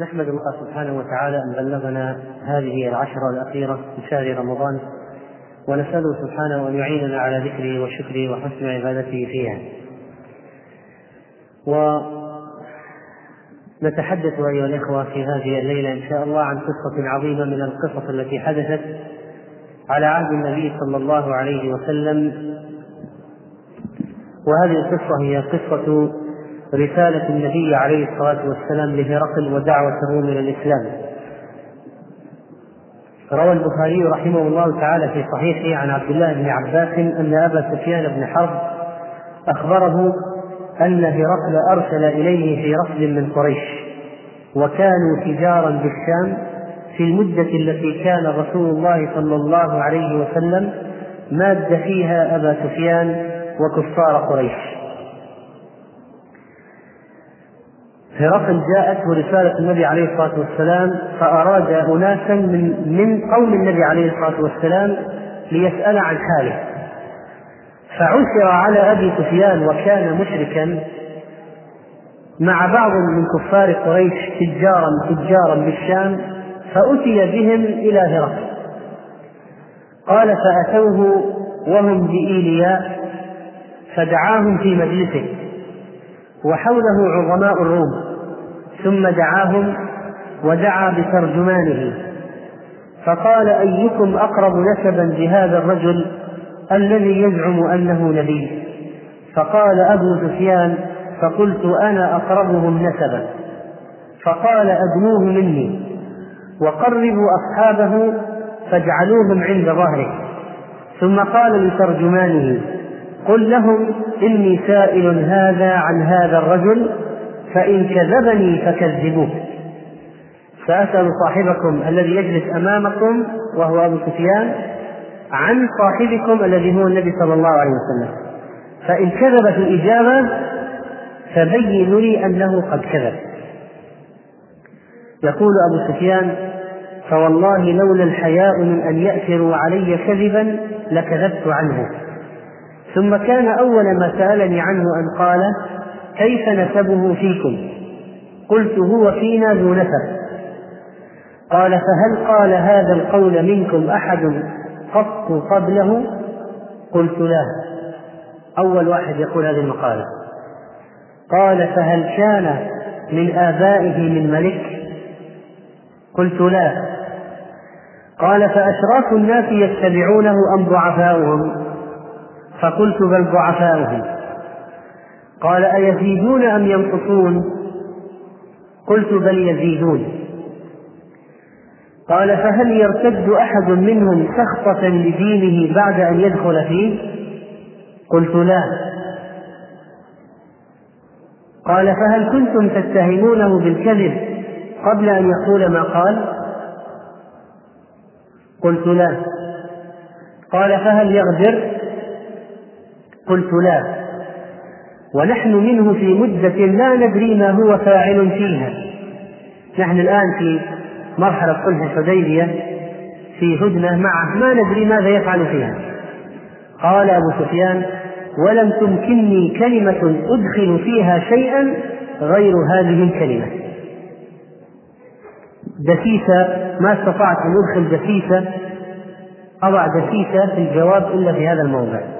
نحمد الله سبحانه وتعالى أن بلغنا هذه العشرة الأخيرة من شهر رمضان ونسأله سبحانه أن يعيننا على ذكره وشكره وحسن عبادته فيها. ونتحدث أيها الإخوة في هذه الليلة إن شاء الله عن قصة عظيمة من القصص التي حدثت على عهد النبي صلى الله عليه وسلم. وهذه القصة هي قصة رسالة النبي عليه الصلاة والسلام لهرقل ودعوته من الإسلام. روى البخاري رحمه الله تعالى في صحيحه عن عبد الله بن عباس أن أبا سفيان بن حرب أخبره أن هرقل أرسل إليه في رفد من قريش وكانوا تجارا بالشام في المدة التي كان رسول الله صلى الله عليه وسلم ماد فيها أبا سفيان وكفار قريش. هرقل جاءته رسالة النبي عليه الصلاة والسلام فأراد أناسا من من قوم النبي عليه الصلاة والسلام ليسأل عن حاله. فعثر على أبي سفيان وكان مشركا مع بعض من كفار قريش تجارا تجارا بالشام فأتي بهم إلى هرقل قال فأتوه وهم بإيلياء فدعاهم في مجلسه وحوله عظماء الروم. ثم دعاهم ودعا بترجمانه. فقال أيكم أقرب نسبا بهذا الرجل الذي يزعم أنه نبي؟ فقال أبو سفيان فقلت أنا أقربهم نسبا. فقال ادنوه مني وقربوا أصحابه فاجعلوهم عند ظهره. ثم قال لترجمانه قل لهم إني سائل هذا عن هذا الرجل فإن كذبني فكذبوه. سأسأل صاحبكم الذي يجلس أمامكم وهو أبو سفيان عن صاحبكم الذي هو النبي صلى الله عليه وسلم. فإن كذب في الإجابة فبينوا لي أنه قد كذب. يقول أبو سفيان فوالله لولا الحياء من أن يأثروا علي كذبا لكذبت عنه. ثم كان أول ما سألني عنه أن قال كيف نسبه فيكم؟ قلت هو فينا ذو نسب. قال فهل قال هذا القول منكم أحد قط قبله؟ قلت لا. أول واحد يقول هذه المقالة. قال فهل كان من آبائه من ملك؟ قلت لا. قال فأشراف الناس يتبعونه أم ضعفاؤهم؟ فقلت بل ضعفاؤهم. قال أيزيدون أم ينقصون؟ قلت بل يزيدون. قال فهل يرتد أحد منهم سخطة لدينه بعد أن يدخل فيه؟ قلت لا. قال فهل كنتم تتهمونه بالكذب قبل أن يقول ما قال؟ قلت لا. قال فهل يغدر؟ قلت لا. ونحن منه في مدة لا ندري ما هو فاعل فيها. نحن الآن في مرحلة صلح الحديبية في هدنة معه ما ندري ماذا يفعل فيها. قال أبو سفيان ولم تمكنني كلمة أدخل فيها شيئا غير هذه الكلمة. دسيسة ما استطعت أن أدخل دسيسة أضع دسيسة في الجواب إلا في هذا الموضع.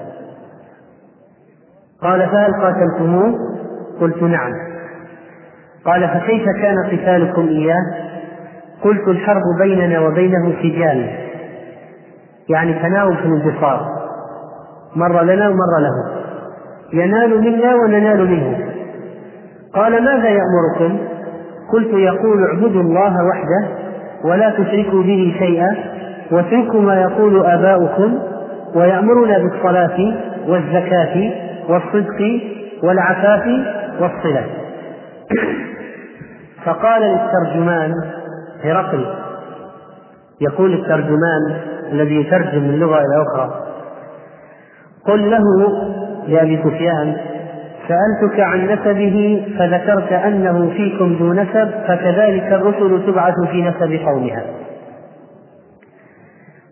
قال فهل قاتلتموه؟ قلت نعم. قال فكيف كان قتالكم إياه؟ قلت الحرب بيننا وبينه سجال يعني تناوب في الانتصار مرة لنا ومرة له. ينال منا وننال منه. قال ماذا يأمركم؟ قلت يقول اعبدوا الله وحده ولا تشركوا به شيئا واتركوا ما يقول آباؤكم ويأمرنا بالصلاة والزكاة والصدق والعفاف والصلة. فقال للترجمان هرقل. يقول الترجمان الذي يترجم من لغة إلى أخرى قل له لأبي سفيان سألتك عن نسبه فذكرت أنه فيكم ذو نسب فكذلك الرسل تبعث في نسب قومها.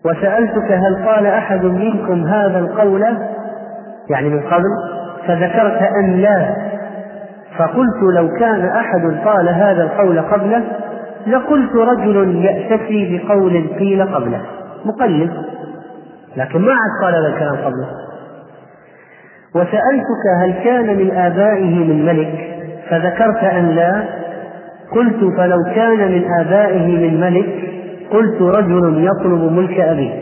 وسألتك هل قال أحد منكم هذا القول؟ يعني من قبل فذكرت أن لا. فقلت لو كان أحد قال هذا القول قبله لقلت رجل يأتسي بقول قيل قبله. مقلد لكن ما عاد قال هذا الكلام قبله. وسألتك هل كان من آبائه من ملك؟ فذكرت أن لا. قلت فلو كان من آبائه من ملك قلت رجل يطلب ملك أبيه.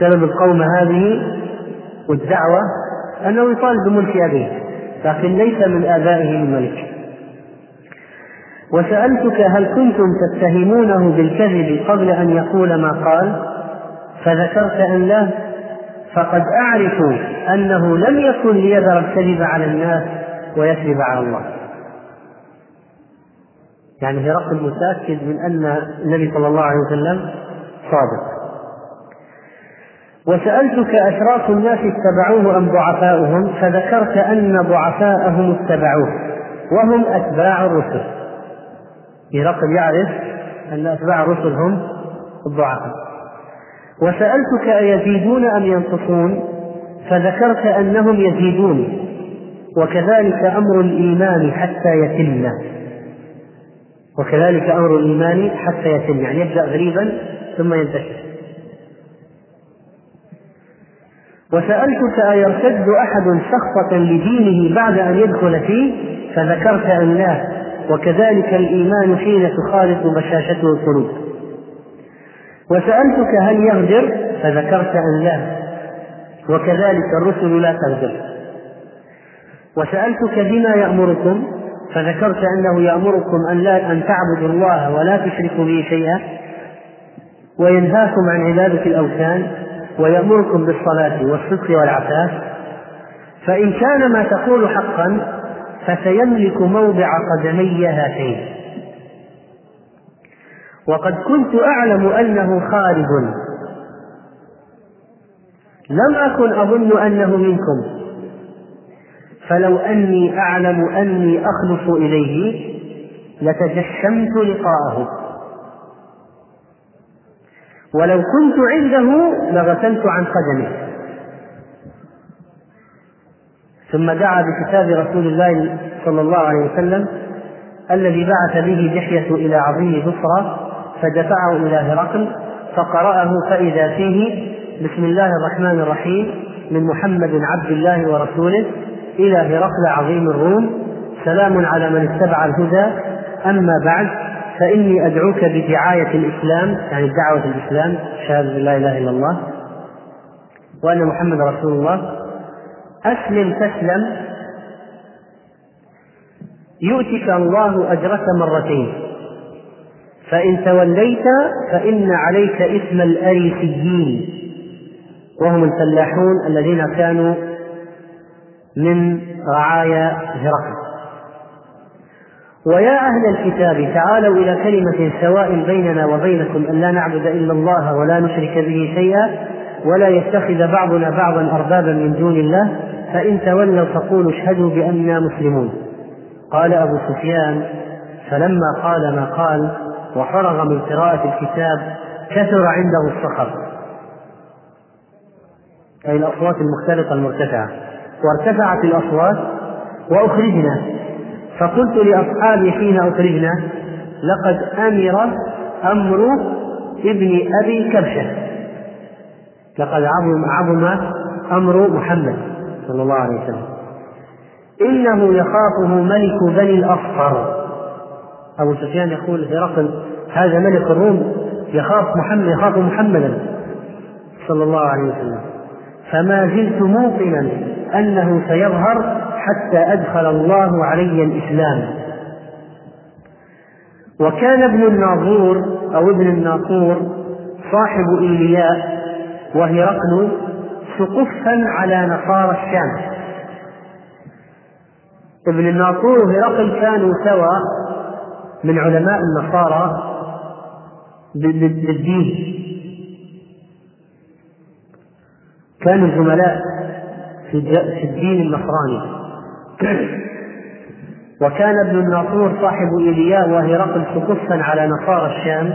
سبب القوم هذه والدعوة أنه يطالب بملك أبيه لكن ليس من آبائه من ملك وسألتك هل كنتم تتهمونه بالكذب قبل أن يقول ما قال؟ فذكرت أن لا. فقد أعرف أنه لم يكن ليذر الكذب على الناس ويكذب على الله. يعني هرقل متأكد من أن النبي صلى الله عليه وسلم صادق. وسألتك أشراف الناس اتبعوه أم ضعفاؤهم؟ فذكرت أن ضعفاءهم اتبعوه وهم أتباع الرسل. هرقل يعرف أن أتباع الرسل هم الضعفاء. وسألتك أيزيدون أم ينقصون؟ فذكرت أنهم يزيدون وكذلك أمر الإيمان حتى يتم. وكذلك أمر الإيمان حتى يتم يعني يبدأ غريبا ثم ينتشر. وسألتك أيرتد أحد شخصة لدينه بعد أن يدخل فيه؟ فذكرت أن لا؟ وكذلك الإيمان حين تخالط بشاشته القلوب. وسألتك هل يغدر؟ فذكرت أن لا. وكذلك الرسل لا تغدر. وسألتك بما يأمركم؟ فذكرت أنه يأمركم أن لا أن تعبدوا الله ولا تشركوا به شيئا. وينهاكم عن عبادة الأوثان. ويأمركم بالصلاة والصدق والعفاف فإن كان ما تقول حقا فسيملك موضع قدمي هاتين. وقد كنت أعلم أنه خارج. لم أكن أظن أنه منكم. فلو أني أعلم أني أخلص إليه لتجشمت لقاءه. ولو كنت عنده لغسلت عن قدمه ثم دعا بكتاب رسول الله صلى الله عليه وسلم الذي بعث به دحية إلى عظيم بصرى فدفعه إلى هرقل فقرأه فإذا فيه بسم الله الرحمن الرحيم من محمد عبد الله ورسوله إلى هرقل عظيم الروم. سلام على من اتبع الهدى. أما بعد فإني أدعوك بدعاية الإسلام يعني دعوة الإسلام شهادة لا إله إلا الله وأن محمد رسول الله. أسلم تسلم. يؤتك الله أجرك مرتين. فإن توليت فإن عليك إثم الأريسيين. وهم الفلاحون الذين كانوا من رعايا هرقل. ويا أهل الكتاب تعالوا إلى كلمة سواء بيننا وبينكم أن لا نعبد إلا الله ولا نشرك به شيئا ولا يتخذ بعضنا بعضا أربابا من دون الله فإن تولوا فقولوا اشهدوا بأننا مسلمون. قال أبو سفيان فلما قال ما قال وفرغ من قراءة الكتاب كثر عنده الصخر أي الأصوات المختلطة المرتفعة. وارتفعت الأصوات وأخرجنا. فقلت لأصحابي حين أخرجنا لقد أمر أمر ابن أبي كبشة. لقد عظم عظم أمر محمد صلى الله عليه وسلم. إنه يخافه ملك بني الأصفر. أبو سفيان يقول هرقل هذا ملك الروم يخاف محمد يخاف محمدا صلى الله عليه وسلم. فما زلت موقنا أنه سيظهر حتى أدخل الله علي الإسلام. وكان ابن الناظور أو ابن الناصور صاحب إيلياء وهرقل سقفا على نصارى الشام. ابن الناصور وهرقل كانوا سوا من علماء النصارى بالدين. كانوا زملاء في الدين النصراني. وكان ابن الناصور صاحب إيلياء وهرقل سقفا على نصارى الشام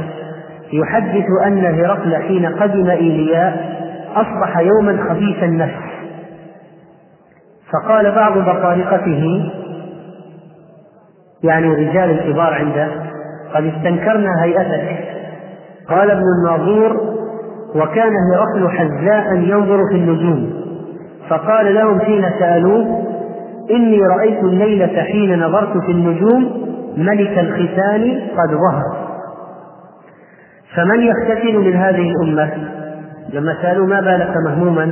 يحدث أن هرقل حين قدم إيلياء أصبح يوما خبيث النفس. فقال بعض بطارقته يعني رجال الكبار عنده قد استنكرنا هيئتك. قال ابن الناظور وكان هرقل حزاء ينظر في النجوم. فقال لهم حين سألوه إني رأيت الليلة حين نظرت في النجوم ملك الختان قد ظهر. فمن يختتن من هذه الأمة؟ لما سألوا ما بالك مهموما؟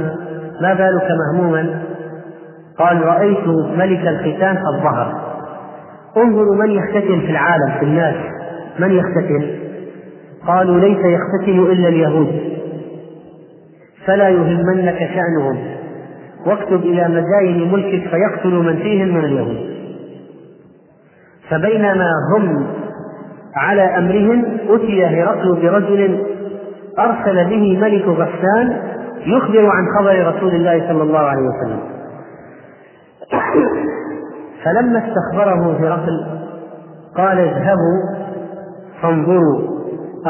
ما بالك مهموما؟ قال رأيت ملك الختان قد ظهر. انظروا من يختتن في العالم في الناس. من يختتن؟ قالوا ليس يختتن إلا اليهود. فلا يهمنك شأنهم. واكتب إلى مداين ملكك فيقتل من فيهم من اليهود. فبينما هم على أمرهم أتي هرقل برجل أرسل به ملك غسان يخبر عن خبر رسول الله صلى الله عليه وسلم. فلما استخبره هرقل قال اذهبوا فانظروا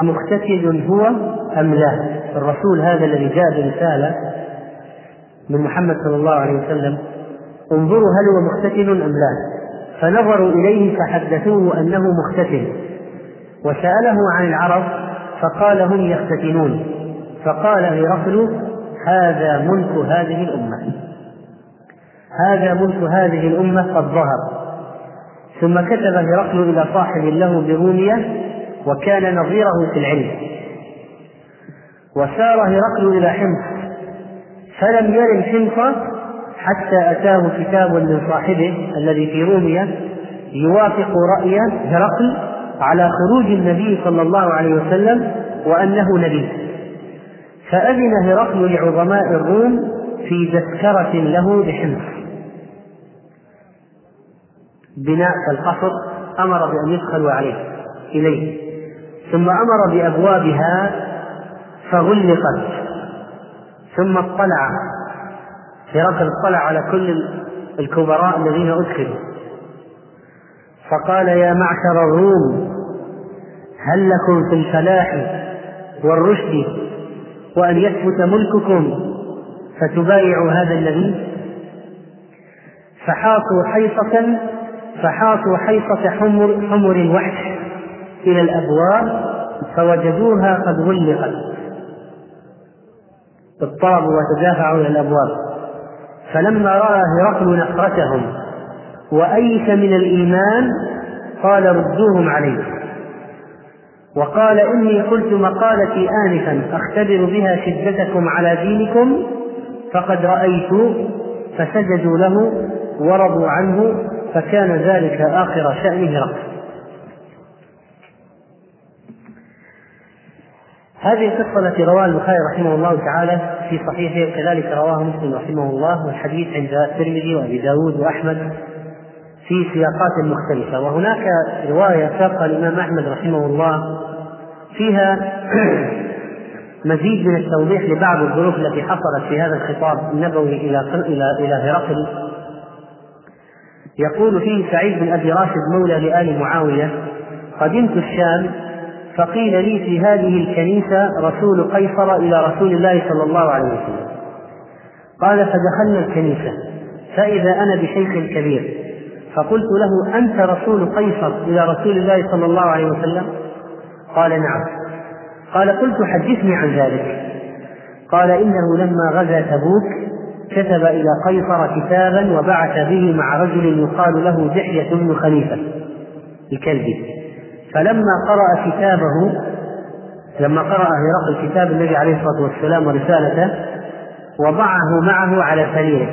أمختتل هو أم لا؟ الرسول هذا الذي جاء برسالة من محمد صلى الله عليه وسلم انظروا هل هو مختتل أم لا. فنظروا إليه فحدثوه أنه مختتل وسأله عن العرب فقال هم يختتنون فقال هرقل هذا ملك هذه الأمة. هذا ملك هذه الأمة قد ظهر. ثم كتب هرقل إلى صاحب له برومية وكان نظيره في العلم. وسار هرقل إلى حمص. فلم يرم حمص حتى أتاه كتاب من صاحبه الذي في رومية يوافق رأي هرقل على خروج النبي صلى الله عليه وسلم وأنه نبي. فأذن هرقل لعظماء الروم في تذكرة له بحمص بناء القصر أمر بأن يدخلوا عليه إليه. ثم أمر بأبوابها فغلقت. ثم اطلع. هرقل اطلع على كل الكبراء الذين أدخلوا فقال يا معشر الروم هل لكم في الفلاح والرشد وأن يثبت ملككم فتبايعوا هذا النبي فحاطوا حيطة فحاطوا حيطة حمر حمر الوحش إلى الأبواب فوجدوها قد غلقت. اضطربوا وتدافعوا إلى الأبواب. فلما رأى هرقل نفرتهم وأيس من الإيمان قال ردوهم علي وقال إني قلت مقالتي آنفا أختبر بها شدتكم على دينكم فقد رأيت فسجدوا له ورضوا عنه فكان ذلك آخر شأن هرقل. هذه القصة التي رواها البخاري رحمه الله تعالى في صحيحه كذلك رواه مسلم رحمه الله والحديث عند الترمذي وأبي داود وأحمد في سياقات مختلفة. وهناك رواية ساقها الإمام أحمد رحمه الله فيها مزيد من التوضيح لبعض الظروف التي حصلت في هذا الخطاب النبوي إلى إلى إلى هرقل يقول فيه سعيد بن أبي راشد مولى لآل معاوية قدمت الشام فقيل لي في هذه الكنيسة رسول قيصر إلى رسول الله صلى الله عليه وسلم. قال فدخلنا الكنيسة فإذا أنا بشيخ كبير فقلت له أنت رسول قيصر إلى رسول الله صلى الله عليه وسلم؟ قال نعم. قال قلت حدثني عن ذلك. قال إنه لما غزا تبوك كتب إلى قيصر كتابا وبعث به مع رجل يقال له دحية بن خليفة بكلبه. فلما قرأ كتابه لما قرأ هرقل كتاب النبي عليه الصلاة والسلام ورسالته وضعه معه على سريره.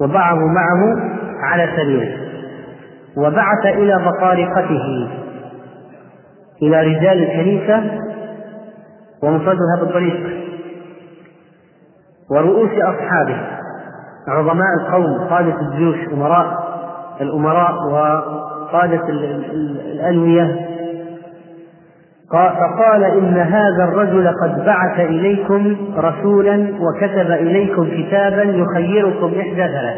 وضعه معه على سريره. وبعث إلى بطارقته إلى رجال الكنيسة ومفردها بالطريق ورؤوس أصحابه عظماء القوم قادة الجيوش أمراء الأمراء قادة الألوية فقال إن هذا الرجل قد بعث إليكم رسولا وكتب إليكم كتابا يخيركم إحدى ثلاث.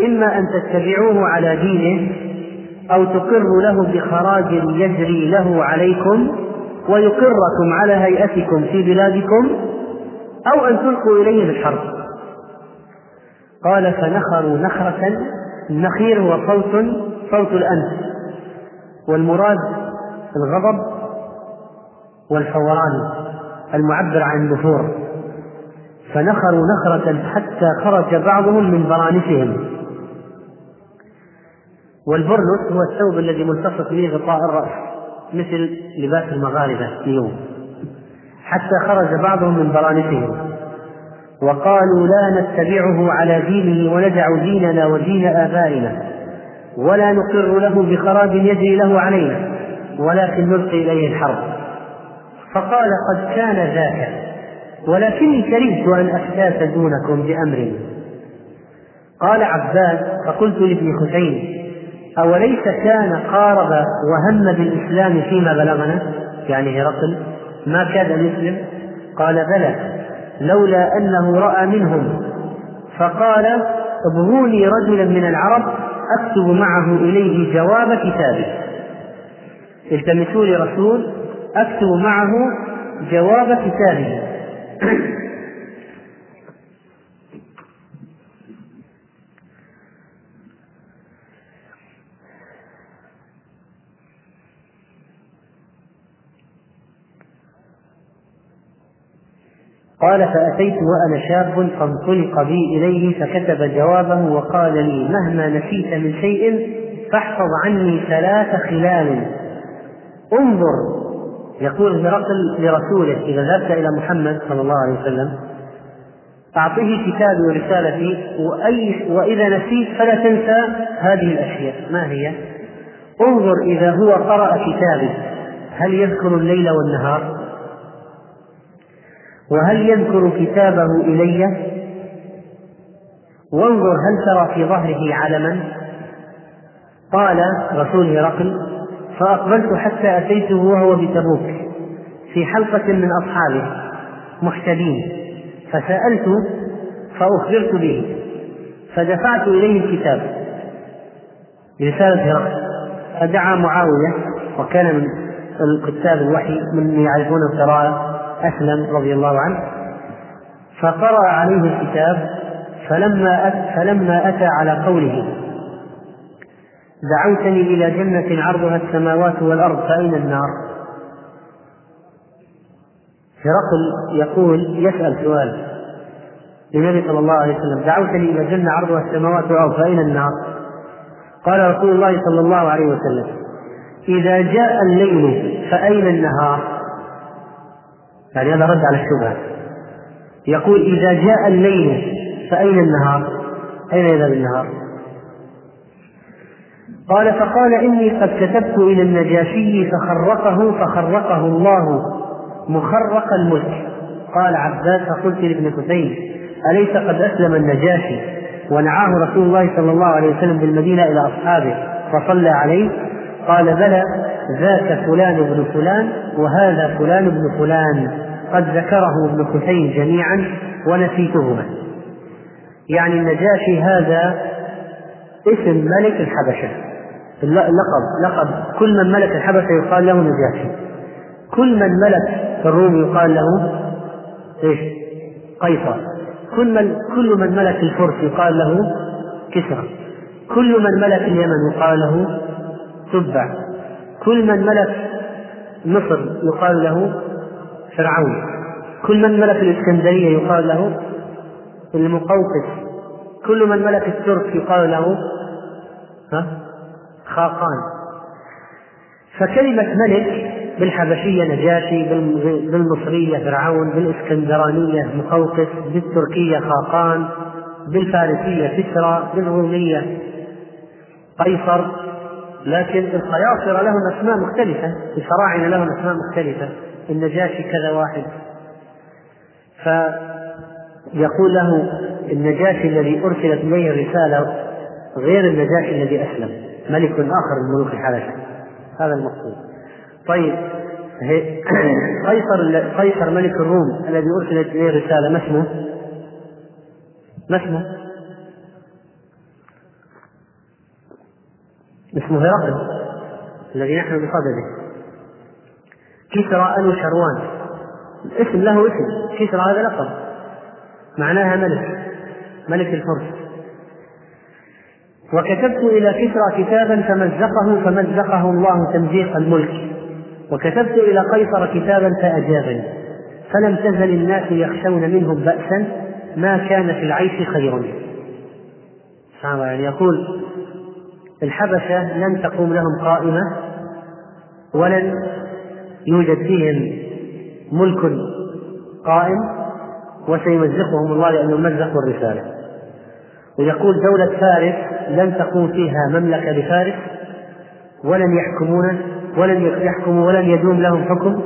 إما أن تتبعوه على دينه أو تقروا له بخراج يجري له عليكم ويقركم على هيئتكم في بلادكم أو أن تلقوا إليه بالحرب. قال فنخروا نخرة النخير هو صوت صوت الأنف. والمراد الغضب والفوران المعبر عن النفور. فنخروا نخرة حتى خرج بعضهم من برانسهم والبرنس هو الثوب الذي ملتصق به غطاء الرأس مثل لباس المغاربة اليوم حتى خرج بعضهم من برانسهم وقالوا لا نتبعه على دينه وندع ديننا ودين آبائنا ولا نقر له بخراب يجري له علينا ولكن نلقي إليه الحرب. فقال قد كان ذاك ولكني كرهت أن أحتاس دونكم بأمر. قال عباس فقلت لابن حسين أوليس كان قارب وهم بالإسلام فيما بلغنا؟ يعني هرقل ما كاد أن يسلم قال بلى. لولا أنه رأى منهم. فقال ابغوني رجلا من العرب أكتب معه إليه جواب كتابه. التمسوا لي رسول أكتب معه جواب كتابه. قال فأتيت وأنا شاب فانطلق بي إليه فكتب جوابه وقال لي مهما نسيت من شيء فاحفظ عني ثلاث خلال انظر يقول هرقل لرسوله إذا ذهبت إلى محمد صلى الله عليه وسلم أعطيه كتابي ورسالتي وأي وإذا نسيت فلا تنسى هذه الأشياء ما هي؟ انظر إذا هو قرأ كتابي هل يذكر الليل والنهار؟ وهل يذكر كتابه إلي؟ وانظر هل ترى في ظهره علما؟ قال رسول هرقل فأقبلت حتى أتيته وهو بتبوك في حلقة من أصحابه محتدين فسألت فأخبرت به فدفعت إليه الكتاب. برسالة هرقل. فدعا معاوية وكان من الكتاب الوحي من يعرفون القراءة أسلم رضي الله عنه فقرأ عليه الكتاب فلما فلما أتى على قوله دعوتني إلى جنة عرضها السماوات والأرض فأين النار؟ هرقل يقول يسأل سؤال للنبي صلى الله عليه وسلم دعوتني إلى جنة عرضها السماوات والأرض فأين النار؟ قال رسول الله صلى الله عليه وسلم إذا جاء الليل فأين النهار؟ يعني هذا رد على الشبهة. يقول إذا جاء الليل فأين النهار؟ أين يذهب النهار؟ قال فقال إني قد كتبت إلى النجاشي فخرقه فخرقه الله مخرق الملك. قال عباس فقلت لابن حسين أليس قد أسلم النجاشي؟ ونعاه رسول الله صلى الله عليه وسلم بالمدينة إلى أصحابه فصلى عليه. قال بلى ذاك فلان بن فلان وهذا فلان بن فلان. قد ذكره ابن حسين جميعا ونسيتهما. يعني النجاشي هذا اسم ملك الحبشة. اللقب لقب. كل من ملك الحبشة يقال له نجاشي. كل من ملك الروم يقال له إيش؟ قيصر. كل من كل من ملك الفرس يقال له كسرى. كل من ملك اليمن يقال له تبع. كل من ملك مصر يقال له فرعون. كل من ملك الإسكندرية يقال له المقوقس. كل من ملك الترك يقال له ها خاقان. فكلمة ملك بالحبشية نجاشي بالمصرية فرعون بالإسكندرانية مقوقس بالتركية خاقان بالفارسية كسرى بالرومية قيصر. لكن القياصرة لهم أسماء مختلفة الفراعنة لهم أسماء مختلفة. النجاشي كذا واحد. فيقول له النجاشي الذي أرسلت إليه الرسالة غير النجاشي الذي أسلم. ملك آخر من ملوك الحبشة هذا المقصود. طيب قيصر قيصر ملك الروم الذي أرسلت إليه الرسالة ما اسمه؟ ما اسمه؟ اسمه هرقل الذي نحن بصدده. كسرى أنو شروان. الاسم له اسم. كسرى هذا لقب. معناها ملك. ملك الفرس. وكتبت إلى كسرى كتابا فمزقه فمزقه الله تمزيق الملك. وكتبت إلى قيصر كتابا فأجابني. فلم تزل الناس يخشون منهم بأسا. ما كان في العيش خير يعني يقول الحبشة لن تقوم لهم قائمة. ولن يوجد فيهم ملك قائم وسيمزقهم الله لأنهم مزقوا الرسالة. ويقول دولة فارس لن تقوم فيها مملكة لفارس ولن يحكمون ولن يحكموا ولن يدوم لهم حكم.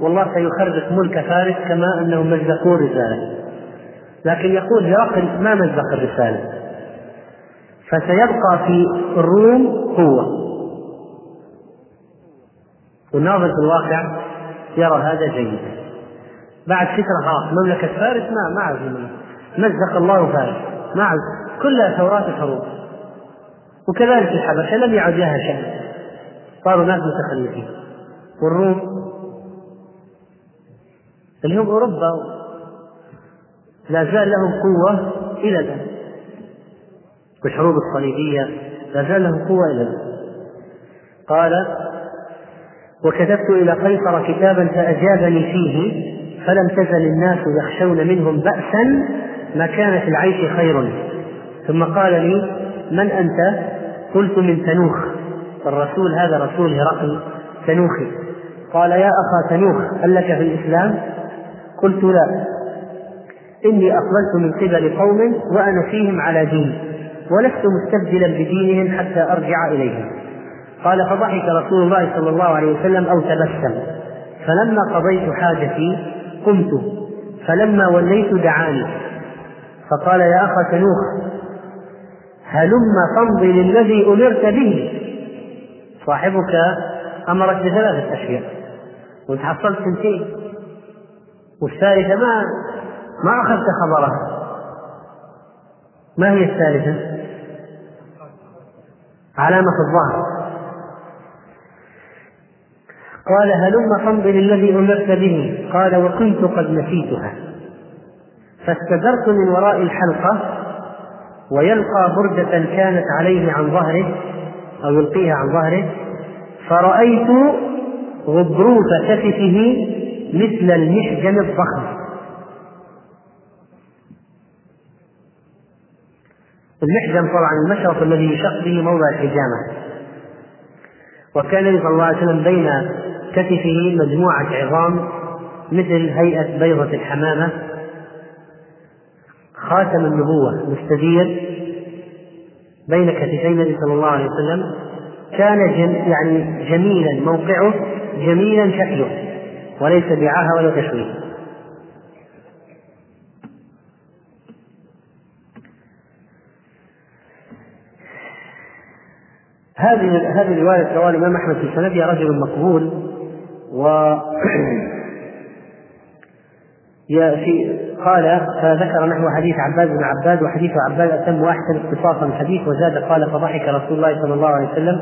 والله سيخرج ملك فارس كما أنهم مزقوا الرسالة. لكن يقول هرقل ما مزق الرسالة. فسيبقى في الروم قوة. والناظر في الواقع يرى هذا جيدا. بعد فترة خلاص مملكة فارس ما ما عاد مزق الله فارس. ما عاد كلها ثورات الحروب. وكذلك الحبشه لم يعد لها شأن. صاروا ناس متخلفين. والروم. اللي هم أوروبا. لا زال لهم قوة إلى الآن. والحروب الصليبية لا زال لهم قوة إلى الآن. قال وكتبت إلى قيصر كتابا فأجابني فيه فلم تزل الناس يخشون منهم بأسا ما كان في العيش خير. ثم قال لي من أنت؟ قلت من تنوخ. الرسول هذا رسول هرقل تنوخي. قال يا أخا تنوخ هل لك في الإسلام؟ قلت لا. إني أقبلت من قبل قوم وأنا فيهم على دين ولست مستبدلا بدينهم حتى أرجع إليهم. قال فضحك رسول الله صلى الله عليه وسلم أو تبسم. فلما قضيت حاجتي قمت. فلما وليت دعاني. فقال يا أخا تنوخ هلم فامضي للذي أمرت به. صاحبك أمرك بثلاثة أشياء. وانت حصلت سنتين والثالثة ما ما أخذت خبرها. ما هي الثالثة؟ علامة الظهر. قال هلم فامض للذي أمرت به. قال وكنت قد نسيتها. فاستدرت من وراء الحلقة ويلقى بردة كانت عليه عن ظهره أو يلقيها عن ظهره فرأيت غضروف كتفه مثل المحجن الضخم. المحجن طبعا المشرط الذي يشق به موضع الحجامة. وكان النبي صلى الله عليه وسلم بين كتفه مجموعة عظام مثل هيئة بيضة الحمامة. خاتم النبوة مستدير بين كتفي النبي صلى الله عليه وسلم. كان جم يعني جميلا موقعه جميلا شكله وليس بعاهة ولا تشويه. هذه هذه الرواية رواه الإمام أحمد في سندها رجل مقبول. و في قال فذكر نحو حديث عباد بن عباد وحديث عباد أتم وأحسن اختصاصا الحديث وزاد قال فضحك رسول الله صلى الله عليه وسلم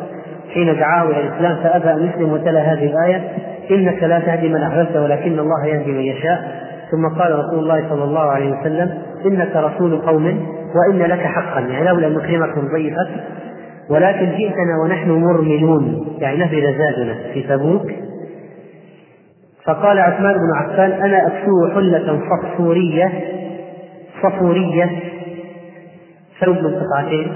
حين دعاه إلى الإسلام فأبى أن يسلم وتلا هذه الآية إنك لا تهدي من أحببت ولكن الله يهدي من يشاء. ثم قال رسول الله صلى الله عليه وسلم إنك رسول قوم وإن لك حقا. يعني لولا أن نكرمك ضيفك ولكن جئتنا ونحن مرملون. يعني نفذ زادنا في تبوك. فقال عثمان بن عفان أنا أكسو حلة صفورية صفورية ثوب من قطعتين.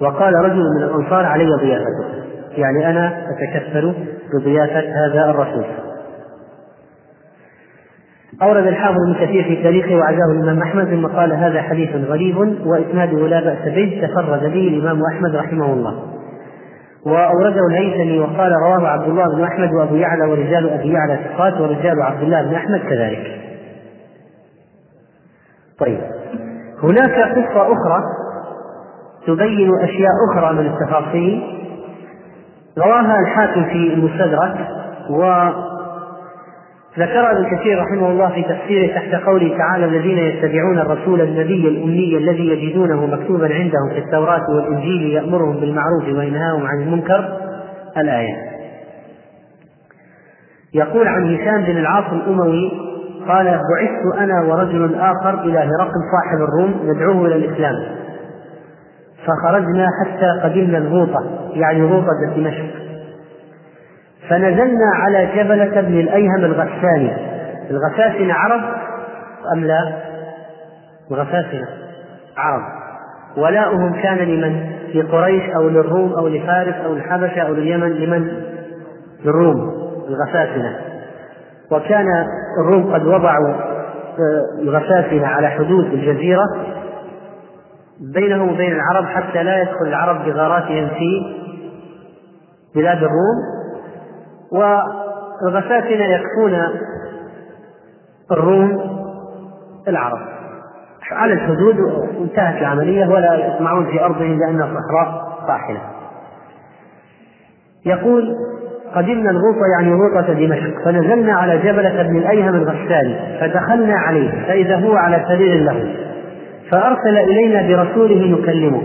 وقال رجل من الأنصار علي ضيافته. يعني أنا أتكفل بضيافة هذا الرسول. أورد الحافظ ابن كثير في تاريخه وعزاه الإمام أحمد ثم قال هذا حديث غريب وإسناده لا بأس به تفرد به الإمام أحمد رحمه الله. وأورده الهيثمي وقال رواه عبد الله بن أحمد وأبو يعلى ورجال أبي يعلى ثقات ورجال عبد الله بن أحمد كذلك. طيب. هناك قصة أخرى تبين أشياء أخرى من التفاصيل. رواها الحاكم في المستدرك وذكر ابن كثير رحمه الله في تفسيره تحت قوله تعالى الذين يتبعون الرسول النبي الأمي الذي يجدونه مكتوبا عندهم في التوراة والإنجيل يأمرهم بالمعروف وينهاهم عن المنكر الآية. يقول عن هشام بن العاص الأموي قال بعثت أنا ورجل آخر إلى هرقل صاحب الروم ندعوه إلى الإسلام. فخرجنا حتى قدمنا الغوطة يعني غوطة دمشق. فنزلنا على جبلة بن الأيهم الغساني الغساسنة عرب أم لا؟ الغساسنة عرب ولاؤهم كان لمن؟ لقريش أو للروم أو لفارس أو الحبشة أو لليمن لمن؟ للروم الغساسنة وكان الروم قد وضعوا آه، الغساسنة على حدود الجزيرة بينه وبين العرب حتى لا يدخل العرب بغاراتهم في بلاد الروم والغساسنة يكفون الروم العرب. على الحدود وانتهت العملية ولا يطمعون في أرضهم لأنها صحراء طاحنة يقول قدمنا الغوطة يعني غوطة دمشق فنزلنا على جبلة بن الأيهم الغساني فدخلنا عليه فإذا هو على سرير له فأرسل إلينا برسوله نكلمه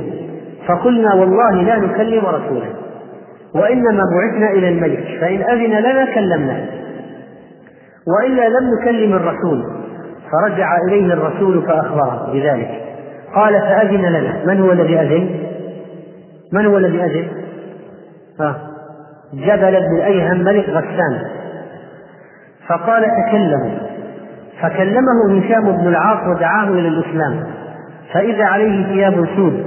فقلنا والله لا نكلم رسولا وإنما بعثنا إلى الملك فإن أذن لنا كلمنا. وإلا لم نكلم الرسول فرجع إليه الرسول فأخبره بذلك. قال فأذن لنا. من هو الذي أذن؟ من هو الذي أذن؟ ها جبل بن الأيهم ملك غسان. فقال تكلموا فكلمه هشام بن العاص ودعاه إلى الإسلام. فإذا عليه ثياب سود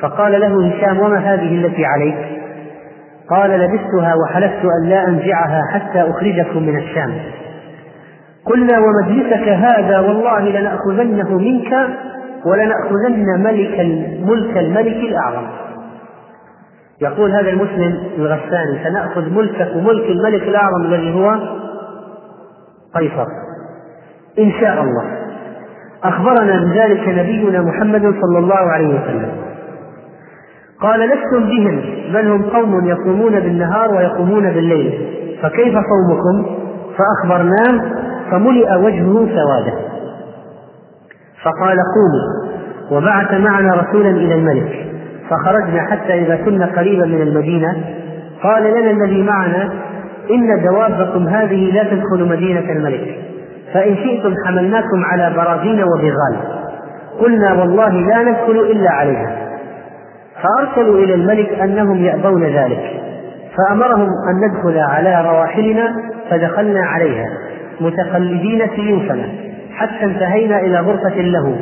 فقال له هشام وما هذه التي عليك؟ قال لبستها وحلفت أن لا أنزعها حتى أخرجكم من الشام. قلنا ومجلسك هذا والله لنأخذنه منك ولنأخذن ملك ملك الملك الأعظم. يقول هذا المسلم الغساني سنأخذ ملكك وملك الملك الأعظم الذي هو قيصر. إن شاء الله. أخبرنا بذلك نبينا محمد صلى الله عليه وسلم. قال لستم بهم بل هم قوم يصومون بالنهار ويقومون بالليل. فكيف صومكم؟ فأخبرناه فملئ وجهه سوادا فقال قوموا وبعث معنا رسولا إلى الملك. فخرجنا حتى إذا كنا قريبا من المدينة. قال لنا الذي معنا إن دوابكم هذه لا تدخل مدينة الملك. فإن شئتم حملناكم على براغين وبغال. قلنا والله لا ندخل إلا عليها. فأرسلوا إلى الملك أنهم يأبون ذلك فأمرهم أن ندخل على رواحلنا فدخلنا عليها متقلدين سيوفنا حتى انتهينا إلى غرفة له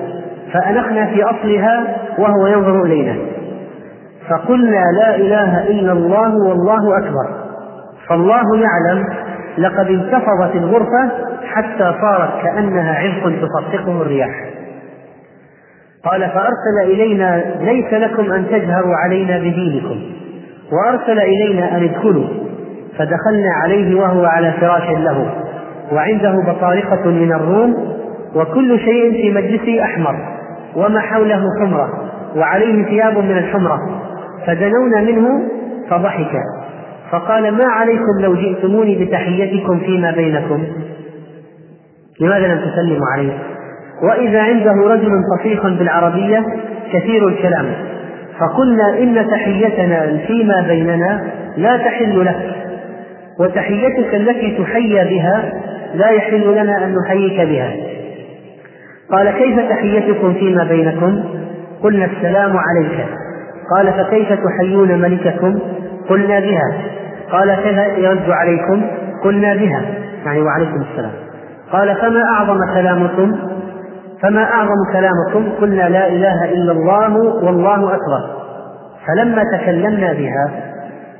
فأنخنا في أصلها وهو ينظر إلينا. فقلنا لا إله إلا الله والله أكبر فالله يعلم لقد انتفضت الغرفة حتى صارت كأنها عرق تفطقه الرياح. قال فأرسل إلينا ليس لكم أن تجهروا علينا بدينكم وأرسل إلينا أن ادخلوا فدخلنا عليه وهو على فراش له وعنده بطارقة من الروم وكل شيء في مجلسه أحمر وما حوله حمرة وعليه ثياب من الحمرة فدنونا منه فضحك فقال ما عليكم لو جئتموني بتحيتكم فيما بينكم؟ لماذا لم تسلموا عليه؟ وإذا عنده رجل فصيح بالعربية كثير الكلام. فقلنا إن تحيتنا فيما بيننا لا تحل لك وتحيتك التي تحيى بها لا يحل لنا أن نحييك بها. قال كيف تحيتكم فيما بينكم؟ قلنا السلام عليك. قال فكيف تحيون ملككم؟ قلنا بها. قال كيف يرد عليكم؟ قلنا بها. يعني وعليكم السلام. قال فما أعظم كلامكم؟ فما أعظم كلامكم؟ قلنا لا إله إلا الله والله أكبر. فلما تكلمنا بها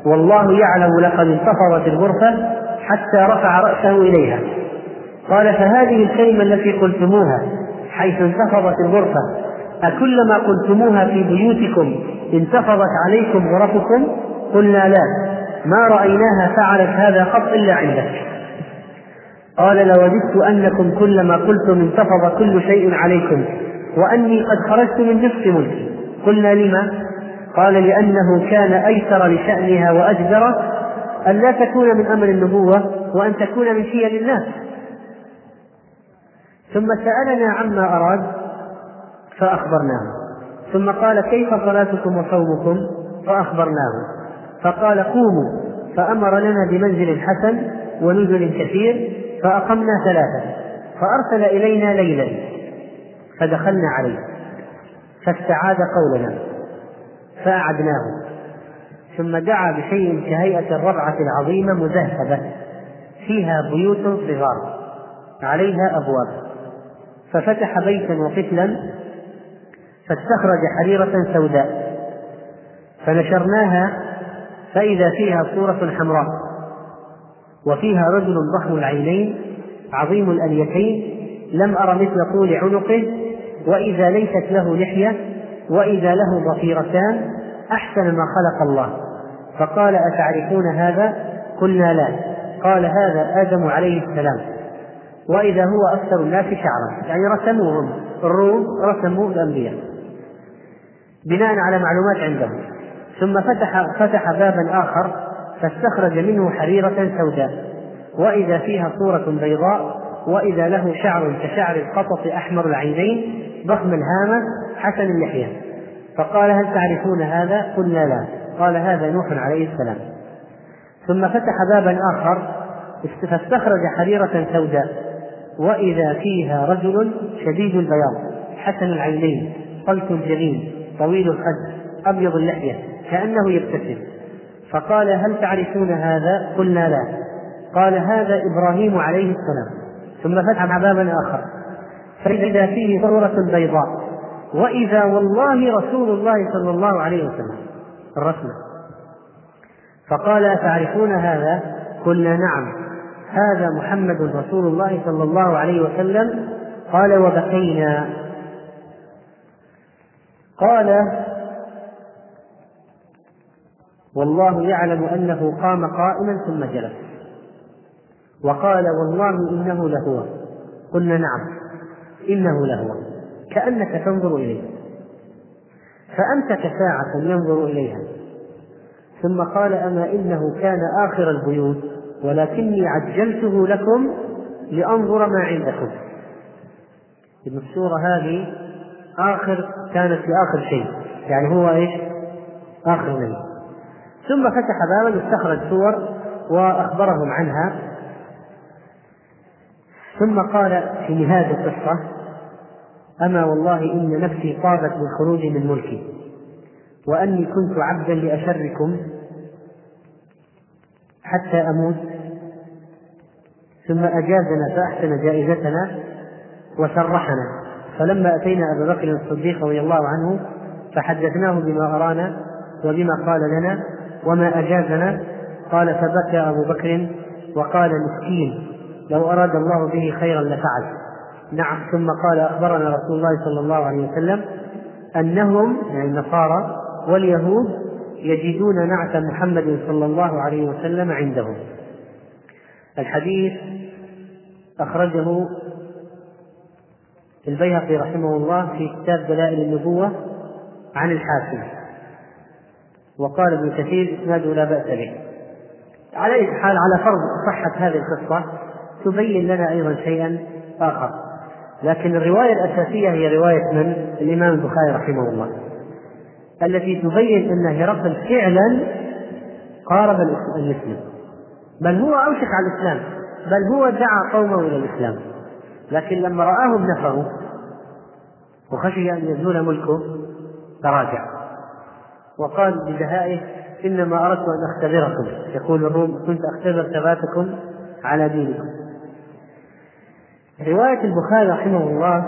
والله يعلم لقد انتفضت الغرفة حتى رفع رأسه إليها. قال فهذه الكلمة التي قلتموها حيث انتفضت الغرفة أكلما قلتموها في بيوتكم انتفضت عليكم غرفكم؟ قلنا لا ما رأيناها فعلت هذا قط إلا عندك. قال لوددت أنكم كلما قلتم انتفض كل شيء عليكم وأني قد خرجت من نصف ملكي قلنا لما؟ قال لأنه كان أيسر لشأنها وأجدر أن لا تكون من أمر النبوة وأن تكون من حيل الناس ثم سألنا عما أراد فأخبرناه. ثم قال كيف صلاتكم وصومكم؟ فأخبرناه. فقال قوموا فأمر لنا بمنزل حسن ونزل كثير فأقمنا ثلاثة. فأرسل إلينا ليلا. فدخلنا عليه. فاستعاد قولنا. فأعدناه. ثم دعا بشيء كهيئة الربعة العظيمة مذهبة فيها بيوت صغار. عليها أبواب. ففتح بيتا وقفلا فاستخرج حريرة سوداء. فنشرناها. فإذا فيها صورة حمراء. وفيها رجل ضخم العينين عظيم الأليتين لم أر مثل طول عنقه وإذا ليست له لحية وإذا له ضفيرتان أحسن ما خلق الله. فقال أتعرفون هذا؟ قلنا لا. قال هذا آدم عليه السلام. وإذا هو أكثر الناس شعرا يعني رسموهم الروم رسموا الأنبياء. بناء على معلومات عندهم. ثم فتح فتح بابا آخر فاستخرج منه حريرة سوداء وإذا فيها صورة بيضاء وإذا له شعر كشعر القطط أحمر العينين ضخم الهامة حسن اللحية. فقال هل تعرفون هذا؟ قلنا لا. قال هذا نوح عليه السلام. ثم فتح بابا آخر فاستخرج حريرة سوداء وإذا فيها رجل شديد البياض حسن العينين طلق الجبين طويل الخد أبيض اللحية كأنه يبتسم. فقال هل تعرفون هذا؟ قلنا لا. قال هذا إبراهيم عليه السلام. ثم فتح بابا آخر. فإذا فيه صورة بيضاء. وإذا والله رسول الله صلى الله عليه وسلم. الرسمة. فقال تعرفون هذا؟ قلنا نعم. هذا محمد رسول الله صلى الله عليه وسلم. قال وبكينا. قال والله يعلم أنه قام قائما ثم جلس. وقال والله إنه لهو. قلنا نعم إنه لهو. كأنك تنظر إليه. فأمسك ساعة ينظر إليها. ثم قال أما إنه كان آخر البيوت ولكني عجلته لكم لأنظر ما عندكم. إن السورة هذه آخر كانت في آخر شيء. يعني هو إيش؟ آخر نبي. ثم فتح بابا واستخرج سور وأخبرهم عنها. ثم قال في نهاية القصة أما والله إن نفسي طابت بالخروج من ملكي وأني كنت عبدا لأشركم حتى أموت. ثم أجازنا فأحسن جائزتنا وسرحنا. فلما أتينا أبا بكر الصديق رضي الله عنه فحدثناه بما أرانا وبما قال لنا. وما أجازنا؟ قال فبكى أبو بكر وقال مسكين لو أراد الله به خيرا لفعل. نعم ثم قال أخبرنا رسول الله صلى الله عليه وسلم أنهم يعني النصارى واليهود يجدون نعت محمد صلى الله عليه وسلم عندهم. الحديث أخرجه البيهقي رحمه الله في كتاب دلائل النبوة عن الحاكم. وقال ابن كثير إسناده لا بأس به. على أي حال على فرض صحة هذه القصة تبين لنا أيضا شيئا آخر. لكن الرواية الأساسية هي رواية من؟ الإمام البخاري رحمه الله. التي تبين أن هرقل فعلا قارب المسلم بل هو أوشك على الإسلام. بل هو دعا قومه إلى الإسلام. لكن لما رآهم نفروا وخشي أن يزول ملكه تراجع. وقال بدهائه إنما أردت أن أختبركم. يقول الروم كنت أختبر ثباتكم على دينكم. رواية البخاري رحمه الله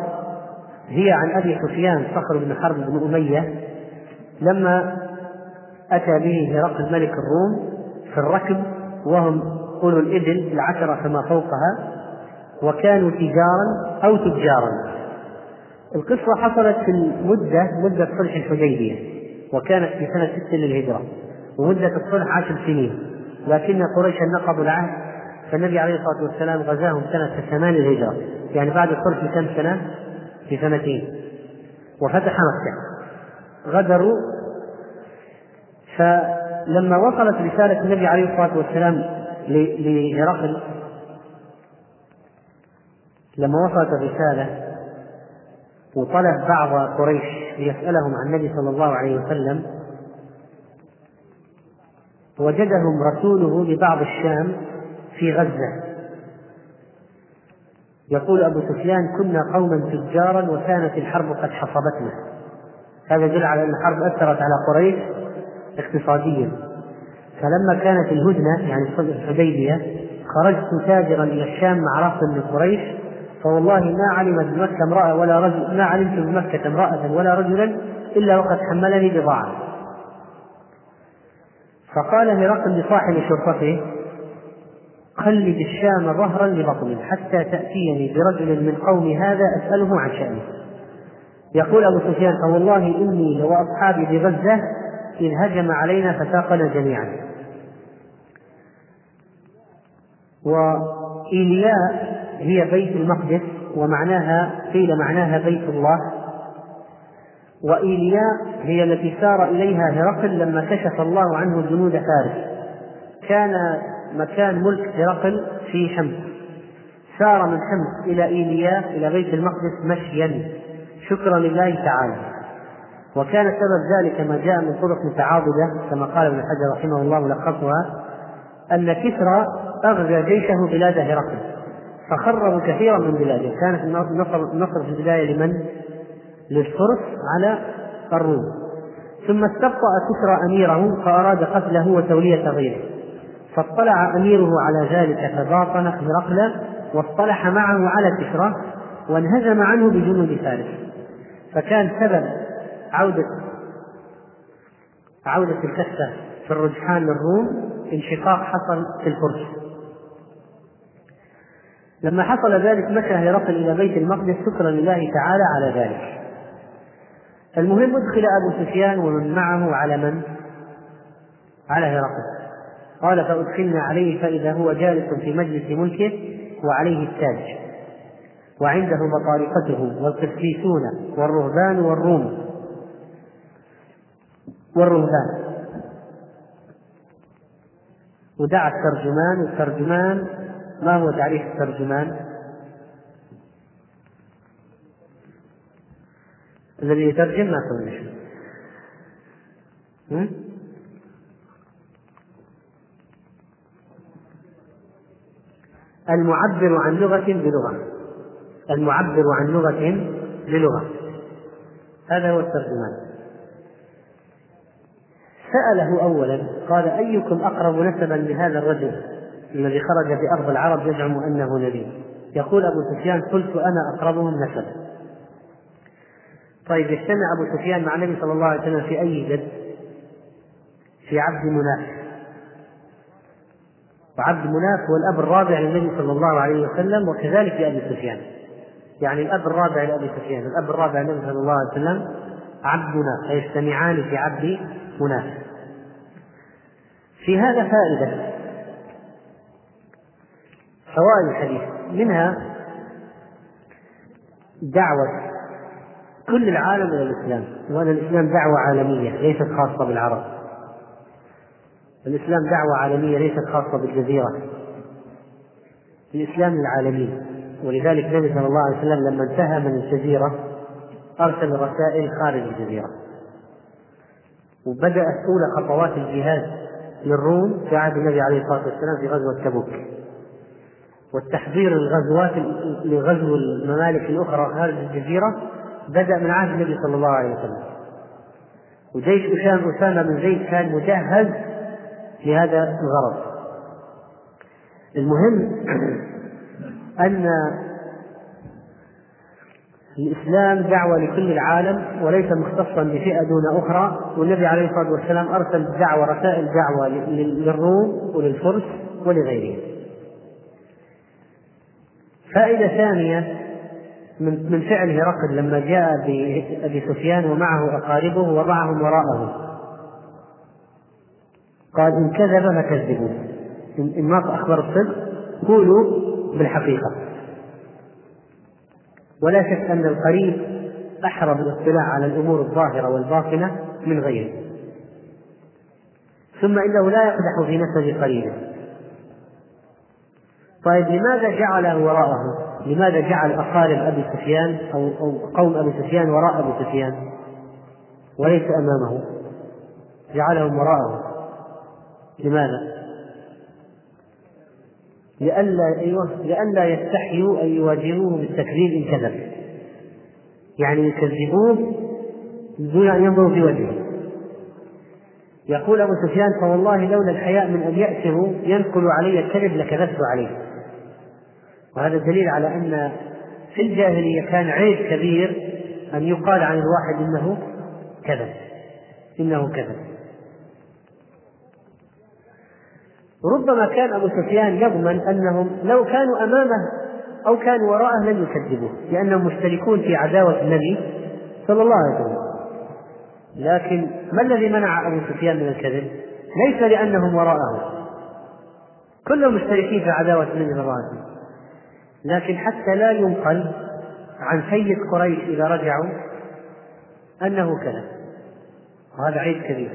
هي عن أبي سفيان صخر بن حرب بن أمية لما أتى به هرقل ملك الروم في الركب وهم أولو الإبل العشرة فما فوقها وكانوا تجارا أو تجارا. القصة حصلت في المدة مدة صلح الحديبية. وكانت في سنة ست للهجرة ومدة الصلح عشر سنين. لكن قريشا نقضوا العهد فالنبي عليه الصلاة والسلام غزاهم سنة ثمان الهجرة يعني بعد الصلح بكم سنة؟ بسنتين وفتح مكة. غدروا. فلما وصلت رسالة النبي عليه الصلاة والسلام لهرقل لما وصلت الرسالة وطلب بعض قريش ليسألهم عن النبي صلى الله عليه وسلم وجدهم رسوله لبعض الشام في غزة. يقول أبو سفيان كنا قوما تجارا وكانت الحرب قد حصبتنا. هذا يدل على أن الحرب أثرت على قريش اقتصاديا. فلما كانت الهدنة يعني الحديبية خرجت تاجرا إلى الشام مع رفض من قريش فوالله ما علمت بمكة امرأة ولا رجل ما علمت بمكة امرأة ولا رجلا إلا وقد حملني بضاعة. فقال هرقل لصاحب شرطته قلد الشام ظهرا لبطن حتى تأتيني برجل من قوم هذا أسأله عن شأنه. يقول أبو سفيان فوالله إني وأصحابي بغزة إذ هجم علينا فساقنا جميعا. وإيلياء هي بيت المقدس ومعناها قيل معناها بيت الله. وإيلياء هي التي سار إليها هرقل لما كشف الله عنه جنود فارس. كان مكان ملك هرقل في حمص سار من حمص إلى إيلياء إلى بيت المقدس مشيا. شكرا لله تعالى. وكان سبب ذلك ما جاء من طرق متعاضدة كما قال ابن حجر رحمه الله ملخصها أن كسرى أغزى جيشه بلاد هرقل. فخربوا كثيرا من بلاده. كانت النصر النصر في البداية لمن؟ للفرس على الروم ثم استبطأ كسرى أميره فأراد قتله وتولية غيره. فاطلع أميره على ذلك فباطن هرقل واصطلح معه على كسرى وانهزم عنه بجنود فارس. فكان سبب عودة عودة الكفة في الرجحان للروم انشقاق حصل في الفرس. لما حصل ذلك مشى هرقل إلى بيت المقدس شكرا لله تعالى على ذلك. المهم ادخل أبو سفيان ومن معه على من؟ على هرقل. قال فأدخلنا عليه فإذا هو جالس في مجلس ملكه وعليه التاج وعنده بطارقته والقسيسون والرهبان والروم. والرهبان. ودعا الترجمان الترجمان ما هو تعريف الترجمان؟ الذي يترجم ما شيء. المعبر عن لغة بلغة. المعبر عن لغة بلغة. هذا هو الترجمان. سأله أولا قال أيكم أقرب نسبا لهذا الرجل؟ الذي خرج بأرض العرب يزعم أنه نبي. يقول أبو سفيان قلت أنا أقربهم نسبا طيب يجتمع أبو سفيان مع النبي صلى الله عليه وسلم في أي جد؟ في عبد مناف. وعبد مناف هو الأب الرابع للنبي صلى الله عليه وسلم وكذلك لأبي سفيان. يعني الأب الرابع لأبي سفيان الأب الرابع للنبي صلى الله عليه وسلم عبد مناف فيجتمعان في عبد مناف. في هذا فائدة. فوائد الحديث منها دعوة كل العالم إلى الإسلام وأن الإسلام دعوة عالمية ليست خاصة بالعرب. الإسلام دعوة عالمية ليست خاصة بالجزيرة. الإسلام للعالمين ولذلك النبي صلى الله عليه وسلم لما انتهى من الجزيرة أرسل رسائل خارج الجزيرة. وبدأت أولى خطوات الجهاد للروم في عهد النبي عليه الصلاة والسلام في غزوة تبوك. والتحضير للغزوات لغزو الممالك الأخرى خارج الجزيرة بدأ من عهد النبي صلى الله عليه وسلم. وجيش أسامة بن زيد كان مجهز لهذا الغرض. المهم أن الإسلام دعوة لكل العالم وليس مختصا بفئة دون أخرى والنبي عليه الصلاة والسلام أرسل دعوة رسائل دعوة للروم وللفرس ولغيرهم. فائدة ثانية من من فعل هرقل لما جاء بأبي سفيان ومعه أقاربه وضعهم وراءه. قال إن كذب فكذبوه. إن ما أخبر الصدق قولوا بالحقيقة. ولا شك أن القريب أحرى بالاطلاع على الأمور الظاهرة والباطنة من غيره. ثم إنه لا يقدح في نسب قريبه طيب لماذا جعله وراءه؟ لماذا جعل أقارب أبي سفيان أو أو قوم أبي سفيان وراء أبي سفيان وليس أمامه؟ جعلهم وراءه لماذا؟ لئلا أيوه لئلا يستحيوا أن يواجهوه بالتكذيب إن كذب يعني يكذبوه دون أن ينظروا في وجهه يقول أبو سفيان فوالله لولا الحياء من أن يأسه ينقل علي الكذب لكذبت عليه وهذا دليل على أن في الجاهلية كان عيب كبير أن يقال عن الواحد إنه كذب. إنه كذب. ربما كان أبو سفيان يضمن أنهم لو كانوا أمامه أو كانوا وراءه لن يكذبوه لأنهم مشتركون في عداوة النبي صلى الله عليه وسلم. لكن ما الذي منع أبو سفيان من الكذب؟ ليس لأنهم وراءه. كلهم مشتركين في عداوة النبي صلى الله عليه وسلم. لكن حتى لا ينقل عن سيد قريش إذا رجعوا أنه كذب وهذا عيب كبير.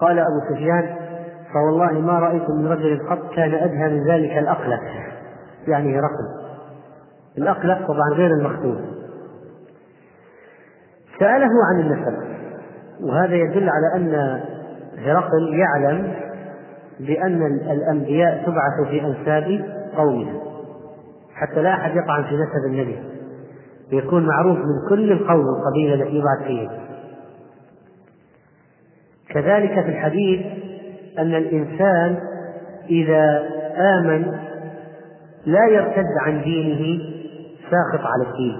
قال أبو سفيان فوالله ما رأيت من رجل قط كان أدهى من ذلك الأقلق. يعني هرقل الأقلق طبعا غير المختوم. سأله عن النسب. وهذا يدل على أن هرقل يعلم بأن الأنبياء تبعث في أنساب قومها. حتى لا أحد يطعن في نسب النبي. يكون معروف من كل القوم القبيلة التي يبعث فيها. كذلك في الحديث أن الإنسان إذا آمن لا يرتد عن دينه ساخط على الدين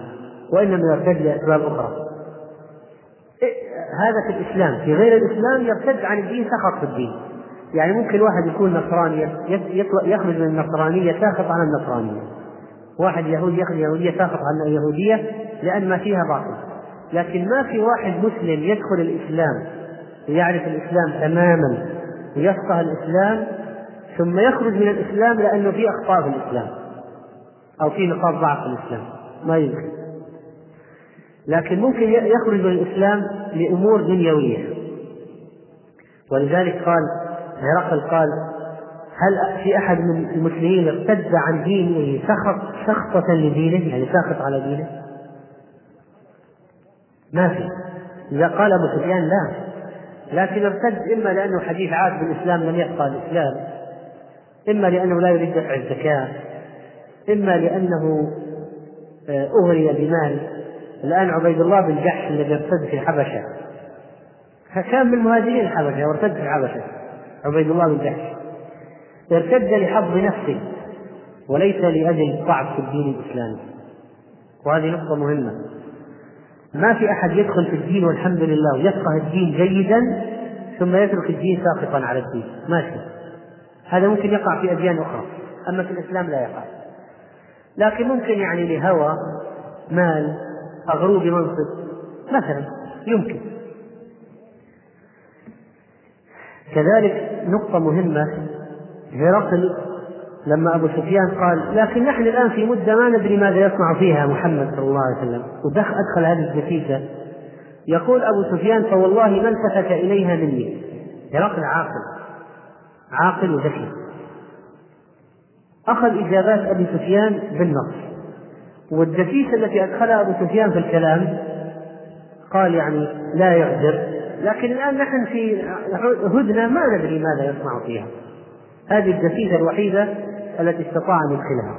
وإنما يرتد لأسباب أخرى. هذا في الإسلام. في غير الإسلام يرتد عن الدين سخط في الدين. يعني ممكن واحد يكون نصراني يخرج من النصرانية ساخط عن النصرانية. واحد يهودي يخرج يهودية ساخط عن اليهودية لأن ما فيها باطل. لكن ما في واحد مسلم يدخل الإسلام ويعرف الإسلام تماما ويفقه الإسلام ثم يخرج من الإسلام لأنه في أخطاء في الإسلام أو في نقاط ضعف في الإسلام. ما يمكن. لكن ممكن يخرج من الإسلام لأمور دنيوية. ولذلك قال هرقل قال هل في أحد من المسلمين ارتد عن دينه سخط سخطة لدينه؟ يعني ساخط على دينه؟ ما في. إذا قال أبو سفيان لا. لكن ارتد إما لأنه حديث عهد بالإسلام لم يبقى الإسلام إما لأنه لا يريد دفع الزكاة إما لأنه آه، أغري بمال. الآن عبيد الله بن جحش الذي ارتد في الحبشة كان من مهاجرين الحبشة وارتد في الحبشة عبيد الله بن جحش. ارتد لحظ نفسه وليس لأجل ضعف في الدين الإسلامي. وهذه نقطة مهمة. ما في أحد يدخل في الدين والحمد لله ويفقه الدين جيدا ثم يترك الدين ساقطا على الدين. ماشي. هذا ممكن يقع في أديان أخرى. أما في الإسلام لا يقع. لكن ممكن يعني لهوى مال أغروه بمنصب مثلا يمكن. كذلك نقطة مهمة. هرقل لما أبو سفيان قال لكن نحن الآن في مدة ما ندري ماذا يصنع فيها محمد صلى الله عليه وسلم. ودخل أدخل هذه الدسيسة يقول أبو سفيان فوالله ما التفت إليها مني. هرقل عاقل. عاقل وذكي أخذ إجابات أبي سفيان بالنص. والدسيسة التي أدخلها أبو سفيان في الكلام قال يعني لا يغدر لكن الآن نحن في هدنة ما ندري ماذا يصنع فيها هذه الدسيسة الوحيدة التي استطاع أن يدخلها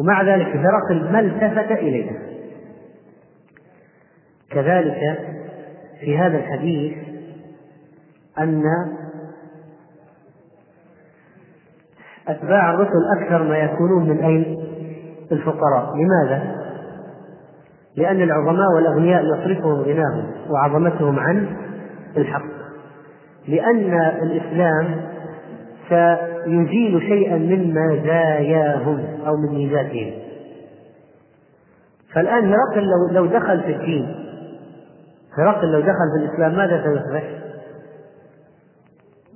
ومع ذلك هرقل ما التفت إليها كذلك في هذا الحديث أن أتباع الرسل أكثر ما يكونون من أين؟ الفقراء، لماذا؟ لأن العظماء والأغنياء يصرفهم غناهم وعظمتهم عن الحق لأن الإسلام سيزيل شيئا من مزاياهم أو من ميزاتهم فالآن هرقل لو لو دخل في الدين هرقل لو دخل في الإسلام ماذا سيصبح؟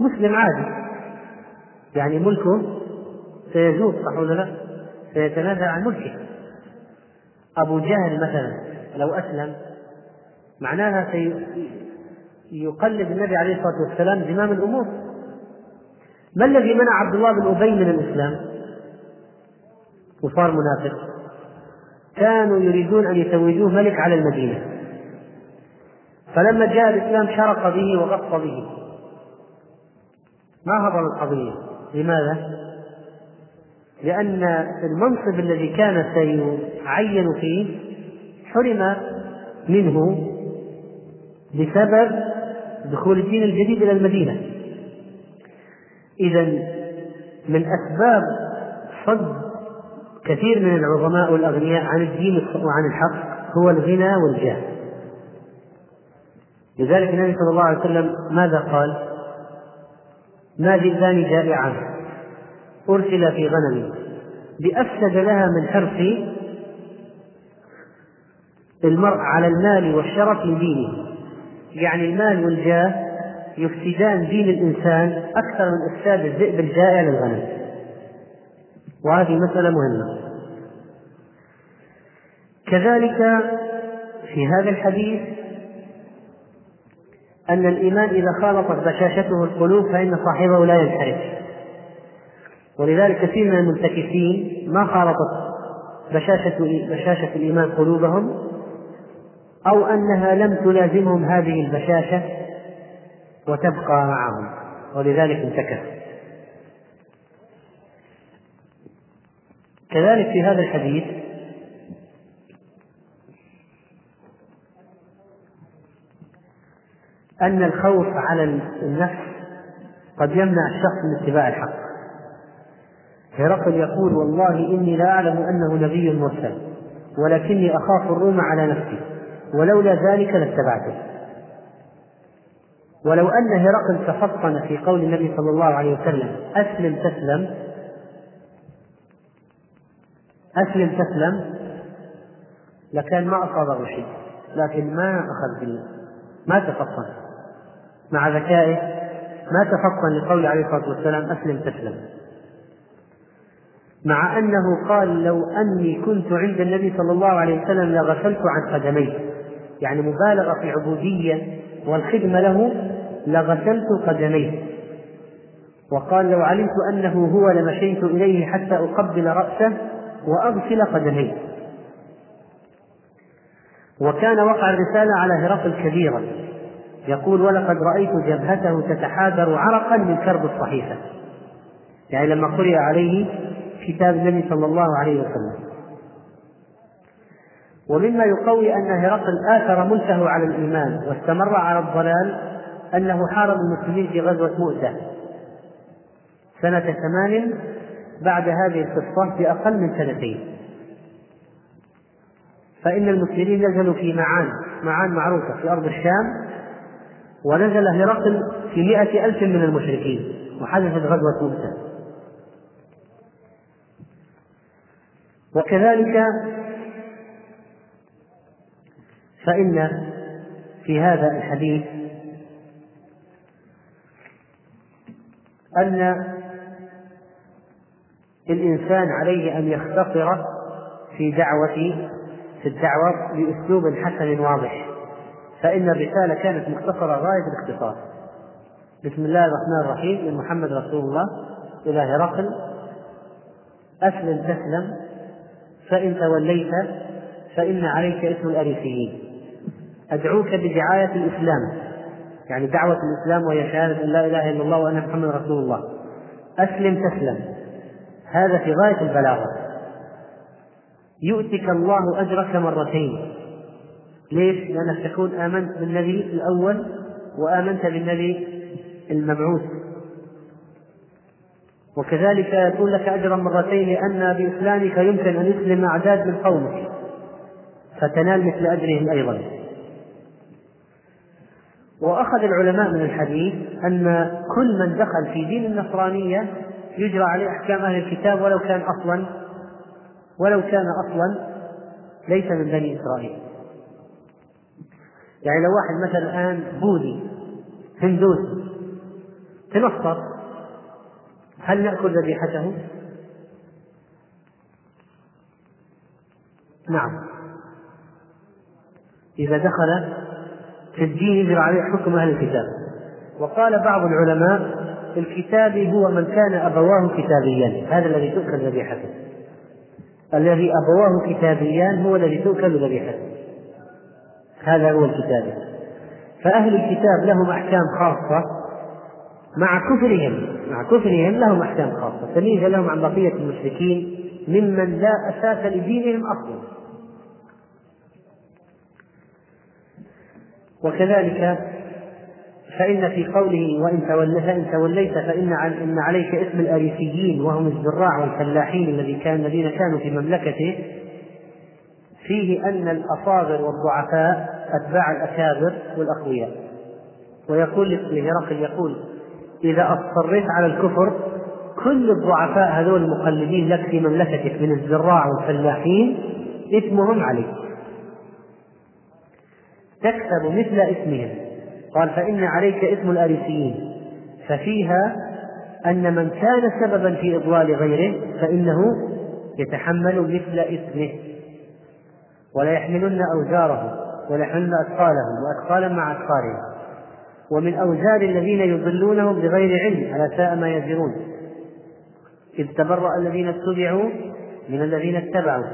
مسلم عادي يعني ملكه سيزول صح ولا لا؟ سيتنازل عن ملكه أبو جهل مثلا لو أسلم معناها سيقلد النبي عليه الصلاة والسلام زمام الأمور. ما الذي منع عبد الله بن أبي من الإسلام؟ وصار منافق. كانوا يريدون أن يتوجوه ملك على المدينة. فلما جاء الإسلام شرق به وغص به. ما هضم القضية؟ لماذا؟ لأن المنصب الذي كان سيعين فيه حرم منه بسبب دخول الدين الجديد إلى المدينة. إذا من أسباب صد كثير من العظماء والأغنياء عن الدين وعن الحق هو الغنى والجاه. لذلك النبي صلى الله عليه وسلم ماذا قال؟ ما ذئبان جائعان. أرسل في غنم. بأفسد لها من حرص المرء على المال والشرف من دينه. يعني المال والجاه يفسدان دين الإنسان أكثر من إفساد الذئب الجائع للغنم. وهذه مسألة مهمة. كذلك في هذا الحديث أن الإيمان إذا خالطت بشاشته القلوب فإن صاحبه لا ينحرف. ولذلك كثير من المنتكسين ما خالطت بشاشة بشاشة الإيمان قلوبهم أو أنها لم تلازمهم هذه البشاشة وتبقى معهم ولذلك انتكس كذلك في هذا الحديث أن الخوف على النفس قد يمنع الشخص من اتباع الحق. هرقل يقول والله إني لا أعلم أنه نبي مرسل ولكني أخاف الروم على نفسي. ولولا ذلك لاتبعته. ولو أن هرقل تفطن في قول النبي صلى الله عليه وسلم أسلم تسلم. أسلم تسلم. لكان ما أصابه شيء لكن ما أخذ بال ما تفطن مع ذكائه ما تفطن لقول عليه الصلاة والسلام أسلم تسلم. مع أنه قال لو أني كنت عند النبي صلى الله عليه وسلم لغسلت عن قدميه. يعني مبالغة في العبودية والخدمة له لغسلت قدميه. وقال لو علمت أنه هو لمشيت إليه حتى أقبل رأسه وأغسل قدميه. وكان وقع الرسالة على هرقل كبيرا يقول ولقد رأيت جبهته تتحاذر عرقا من كرب الصحيفة. يعني لما قرئ عليه كتاب النبي صلى الله عليه وسلم. ومما يقوي أن هرقل آثر ملكه على الإيمان واستمر على الضلال أنه حارب المسلمين في غزوة مؤتة سنة ثمان بعد هذه القصة بأقل من سنتين. فإن المسلمين نزلوا في معان معان معروفة في أرض الشام ونزل هرقل في مئة ألف من المشركين وحدثت غزوة مؤتة. وكذلك فإن في هذا الحديث أن الإنسان عليه أن يختصر في دعوة في الدعوة بأسلوب حسن واضح فإن الرسالة كانت مختصرة غاية الاختصار. بسم الله الرحمن الرحيم. من محمد رسول الله. إلى هرقل أسلم تسلم. فإن توليت فإن عليك اسم الأريسيين. أدعوك بدعاية الإسلام. يعني دعوة الإسلام وهي شهادة أن لا إله إلا الله وأن محمد رسول الله. أسلم تسلم. هذا في غاية البلاغة. يؤتك الله أجرك مرتين. ليش؟ لأنك تكون آمنت بالنبي الأول وآمنت بالنبي المبعوث. وكذلك يكون لك أجرا مرتين لأن بإسلامك يمكن أن يسلم أعداد من قومك. فتنال مثل أجرهم أيضا. وأخذ العلماء من الحديث أن كل من دخل في دين النصرانية يجرى عليه أحكام أهل الكتاب ولو كان أصلا ولو كان أصلا ليس من بني إسرائيل يعني لو واحد مثلا الآن بوذي هندوسي تنصر هل نأكل ذبيحته؟ نعم إذا دخل في الدين يجرى عليه حكم أهل الكتاب. وقال بعض العلماء الكتاب هو من كان أبواه كتابيان هذا الذي تؤكل ذبيحته. الذي أبواه كتابيان هو الذي تؤكل ذبيحته. هذا هو الكتاب. فأهل الكتاب لهم أحكام خاصة مع كفرهم. مع كفرهم لهم أحكام خاصة. تميز لهم عن بقية المشركين ممن لا أساس لدينهم أصلا. وكذلك فإن في قوله وإن توليت فإن توليت فإن إن عليك اسم الأريسيين وهم الزراع والفلاحين الذي كان الذين كانوا في مملكته فيه أن الأصاغر والضعفاء أتباع الأكابر والأقوياء. ويقول لهرقل يقول إذا أصريت على الكفر كل الضعفاء هذول المقلدين لك في مملكتك من الزراع والفلاحين اسمهم عليك. تكسب مثل اسمهم. قال فإن عليك اسم الأريسيين. ففيها أن من كان سببا في إضلال غيره فإنه يتحمل مثل اسمه. ولا يحملن أوزارهم ولا يحملن أثقالهم وأثقالا مع أثقالهم ومن أوزار الذين يضلونهم بغير علم على ساء ما يزرون. إذ تبرأ الذين اتبعوا من الذين اتبعوا.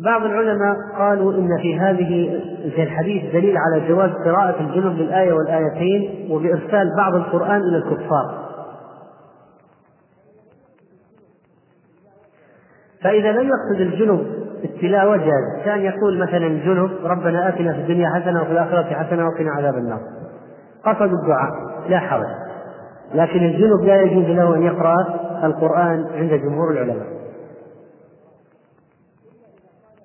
بعض العلماء قالوا إن في هذه في الحديث دليل على جواز قراءة الجنب للآية والآيتين وبإرسال بعض القرآن إلى الكفار. فإذا لم يقصد الجنب التلاوة جاز. كان يقول مثلا الجنب ربنا آتنا في الدنيا حسنة وفي الآخرة حسنة وقنا عذاب النار. قصد الدعاء لا حرج. لكن الجنب لا يجوز له أن يقرأ القرآن عند جمهور العلماء.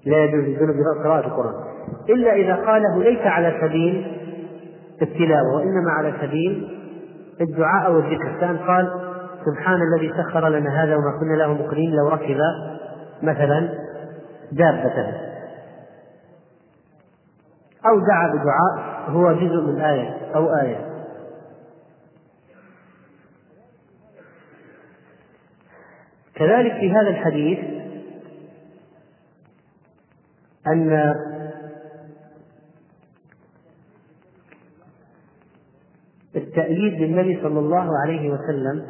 لا يجوز للجنب قراءة القرآن. إلا إذا قاله ليس على سبيل التلاوة وإنما على سبيل الدعاء والذكر كان قال سبحان الذي سخر لنا هذا وما كنا له مقرين لو ركب مثلا دابة. أو دعا بدعاء هو جزء من آية أو آية. كذلك في هذا الحديث أن التأييد للنبي صلى الله عليه وسلم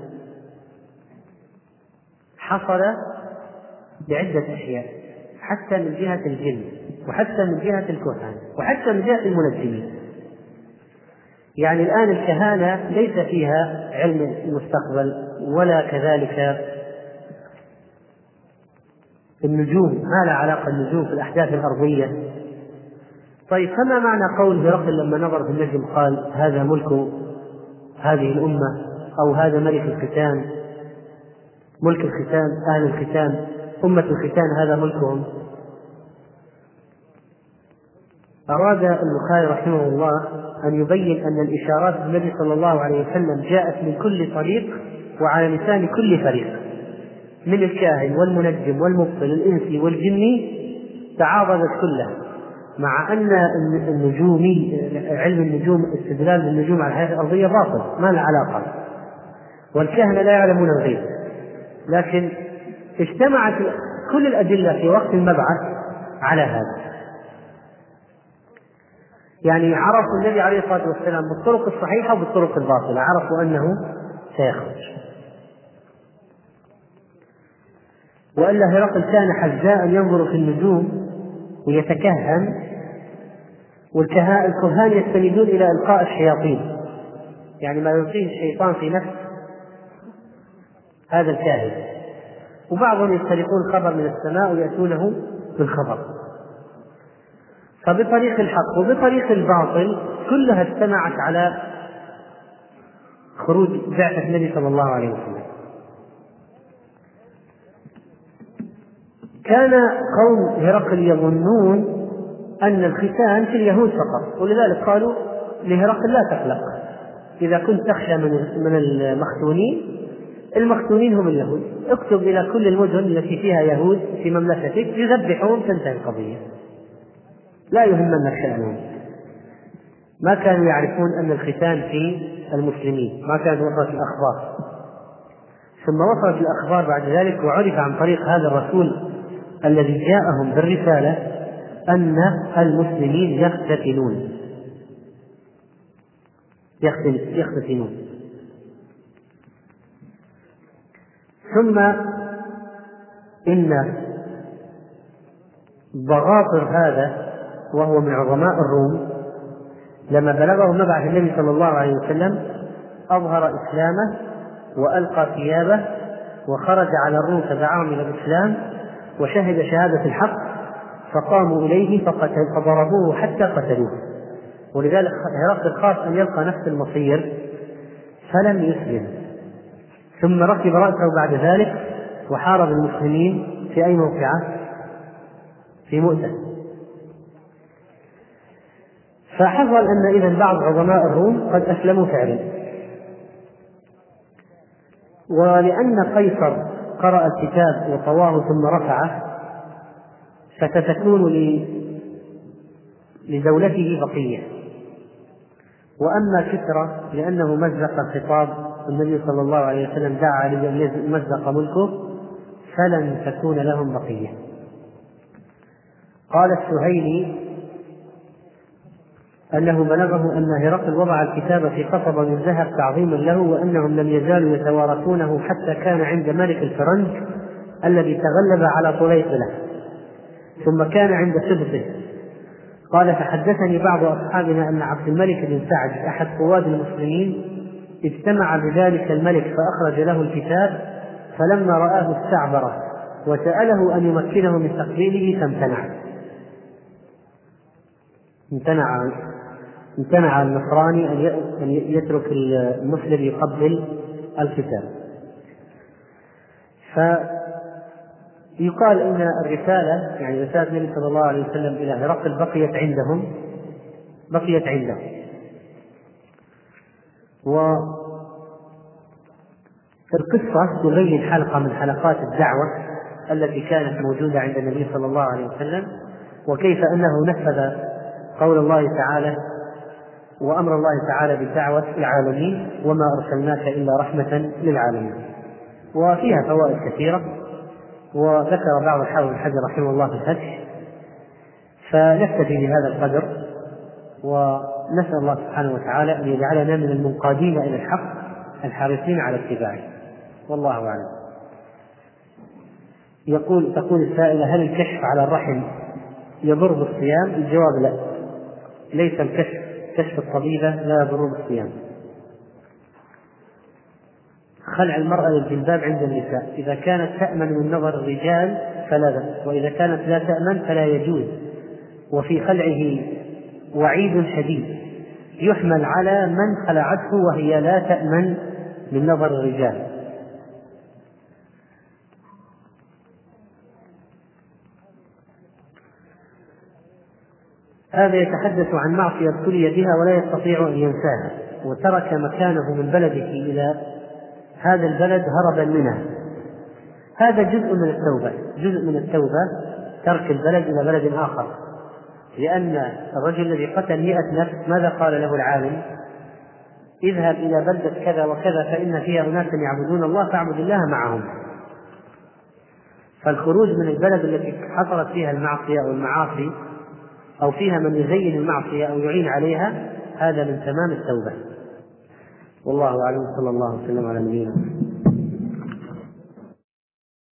حصل بعدة أشياء حتى من جهة الجن وحتى من جهة الكهان وحتى من جهة المنجمين. يعني الآن الكهانة ليس فيها علم المستقبل ولا كذلك النجوم ما لها علاقة النجوم في الأحداث الأرضية. طيب فما معنى قول هرقل لما نظر في النجم قال هذا ملك هذه الأمة أو هذا ملك الختان ملك الختان أهل الختان أمة الختان هذا ملكهم؟ أراد البخاري رحمه الله أن يبين أن الإشارات النبي صلى الله عليه وسلم جاءت من كل طريق وعلى لسان كل فريق. من الكاهن والمنجم والمبطل الإنسي والجني تعاضدت كلها. مع أن النجومي علم النجوم استدلال بالنجوم على الحياة الأرضية باطل ما له علاقة. والكهنة لا يعلمون الغيب. لكن اجتمعت كل الأدلة في وقت المبعث على هذا. يعني عرفوا النبي عليه الصلاة والسلام بالطرق الصحيحة وبالطرق الباطلة. عرفوا أنه سيخرج. وإلا هرقل كان حزاء ينظر في النجوم ويتكهن والكهان يستندون إلى إلقاء الشياطين. يعني ما يلقيه الشيطان في نفس هذا الكاهن. وبعضهم يسترقون خبر من السماء ويأتونه بالخبر. فبطريق الحق وبطريق الباطل كلها اجتمعت على خروج بعثة النبي صلى الله عليه وسلم. كان قوم هرقل يظنون أن الختان في اليهود فقط ولذلك قالوا لهرقل لا تقلق. إذا كنت تخشى من من المختونين المختونين هم اليهود. اكتب إلى كل المدن التي فيها يهود في مملكتك يذبحون تنتهي القضية. لا يهمنك شأنهم. ما كانوا يعرفون أن الختان في المسلمين. ما كانت وصلت الأخبار. ثم وصلت الأخبار بعد ذلك وعرف عن طريق هذا الرسول الذي جاءهم بالرسالة أن المسلمين يختتنون. يختتنون. ثم إن ضغاطر هذا وهو من عظماء الروم لما بلغه مبعث النبي صلى الله عليه وسلم أظهر إسلامه وألقى ثيابه وخرج على الروم فدعاهم إلى الإسلام وشهد شهادة الحق فقاموا إليه فقتل فضربوه حتى قتلوه. ولذلك هرقل خاف أن يلقى نفس المصير فلم يسلم ثم ركب رأسه بعد ذلك وحارب المسلمين في أي موقعة؟ في مؤتة. فحصل أن إذا بعض عظماء الروم قد أسلموا فعلا. ولأن قيصر قرأ الكتاب وطواه ثم رفعه فستكون لدولته بقية. وأما كسرى لأنه مزق الخطاب النبي صلى الله عليه وسلم دعا لأن يمزق ملكه فلن تكون لهم بقية. قال السهيلي أنه بلغه أن هرقل وضع الكتاب في قصبة من ذهب تعظيما له وأنهم لم يزالوا يتوارثونه حتى كان عند ملك الفرنج الذي تغلب على طليطلة ثم كان عند سبطه قال فحدثني بعض أصحابنا أن عبد الملك بن سعد أحد قواد المسلمين اجتمع بذلك الملك فأخرج له الكتاب فلما رآه استعبره وسأله أن يمكنه من تقبيله فامتنع. امتنع. امتنع النصراني أن يترك المسلم يقبل الكتاب. فيقال إن الرسالة يعني رسالة النبي صلى الله عليه وسلم إلى هرقل بقيت عندهم بقيت عندهم. و القصة تبين حلقة من حلقات الدعوة التي كانت موجودة عند النبي صلى الله عليه وسلم وكيف أنه نفذ قول الله تعالى وأمر الله تعالى بدعوة العالمين وما أرسلناك إلا رحمة للعالمين. وفيها فوائد كثيرة وذكر بعض الحافظ بن حجر رحمه الله في الفتح فنكتفي بهذا القدر ونسأل الله سبحانه وتعالى أن يجعلنا من المنقادين إلى الحق الحريصين على اتباعه. والله أعلم. يقول تقول السائلة هل الكشف على الرحم يضر بالصيام؟ الجواب لا. ليس الكشف. كشف الطبيبة لا يضر بالصيام خلع المرأة للجلباب عند النساء. إذا كانت تأمن من نظر الرجال فلا بأس وإذا كانت لا تأمن فلا يجوز. وفي خلعه وعيد شديد. يحمل على من خلعته وهي لا تأمن من نظر الرجال. هذا يتحدث عن معصية ابتلي بها ولا يستطيع أن ينساها وترك مكانه من بلده إلى هذا البلد هربا منها هذا جزء من التوبة جزء من التوبة ترك البلد إلى بلد آخر. لأن الرجل الذي قتل مئة نفس ماذا قال له العالم؟ اذهب إلى بلدة كذا وكذا فإن فيها أناسا يعبدون الله فاعبد الله معهم. فالخروج من البلد التي حصلت فيها المعصية أو المعاصي أو فيها من يزين المعصية أو يعين عليها هذا من تمام التوبة. والله أعلم صلى الله وسلم على نبينا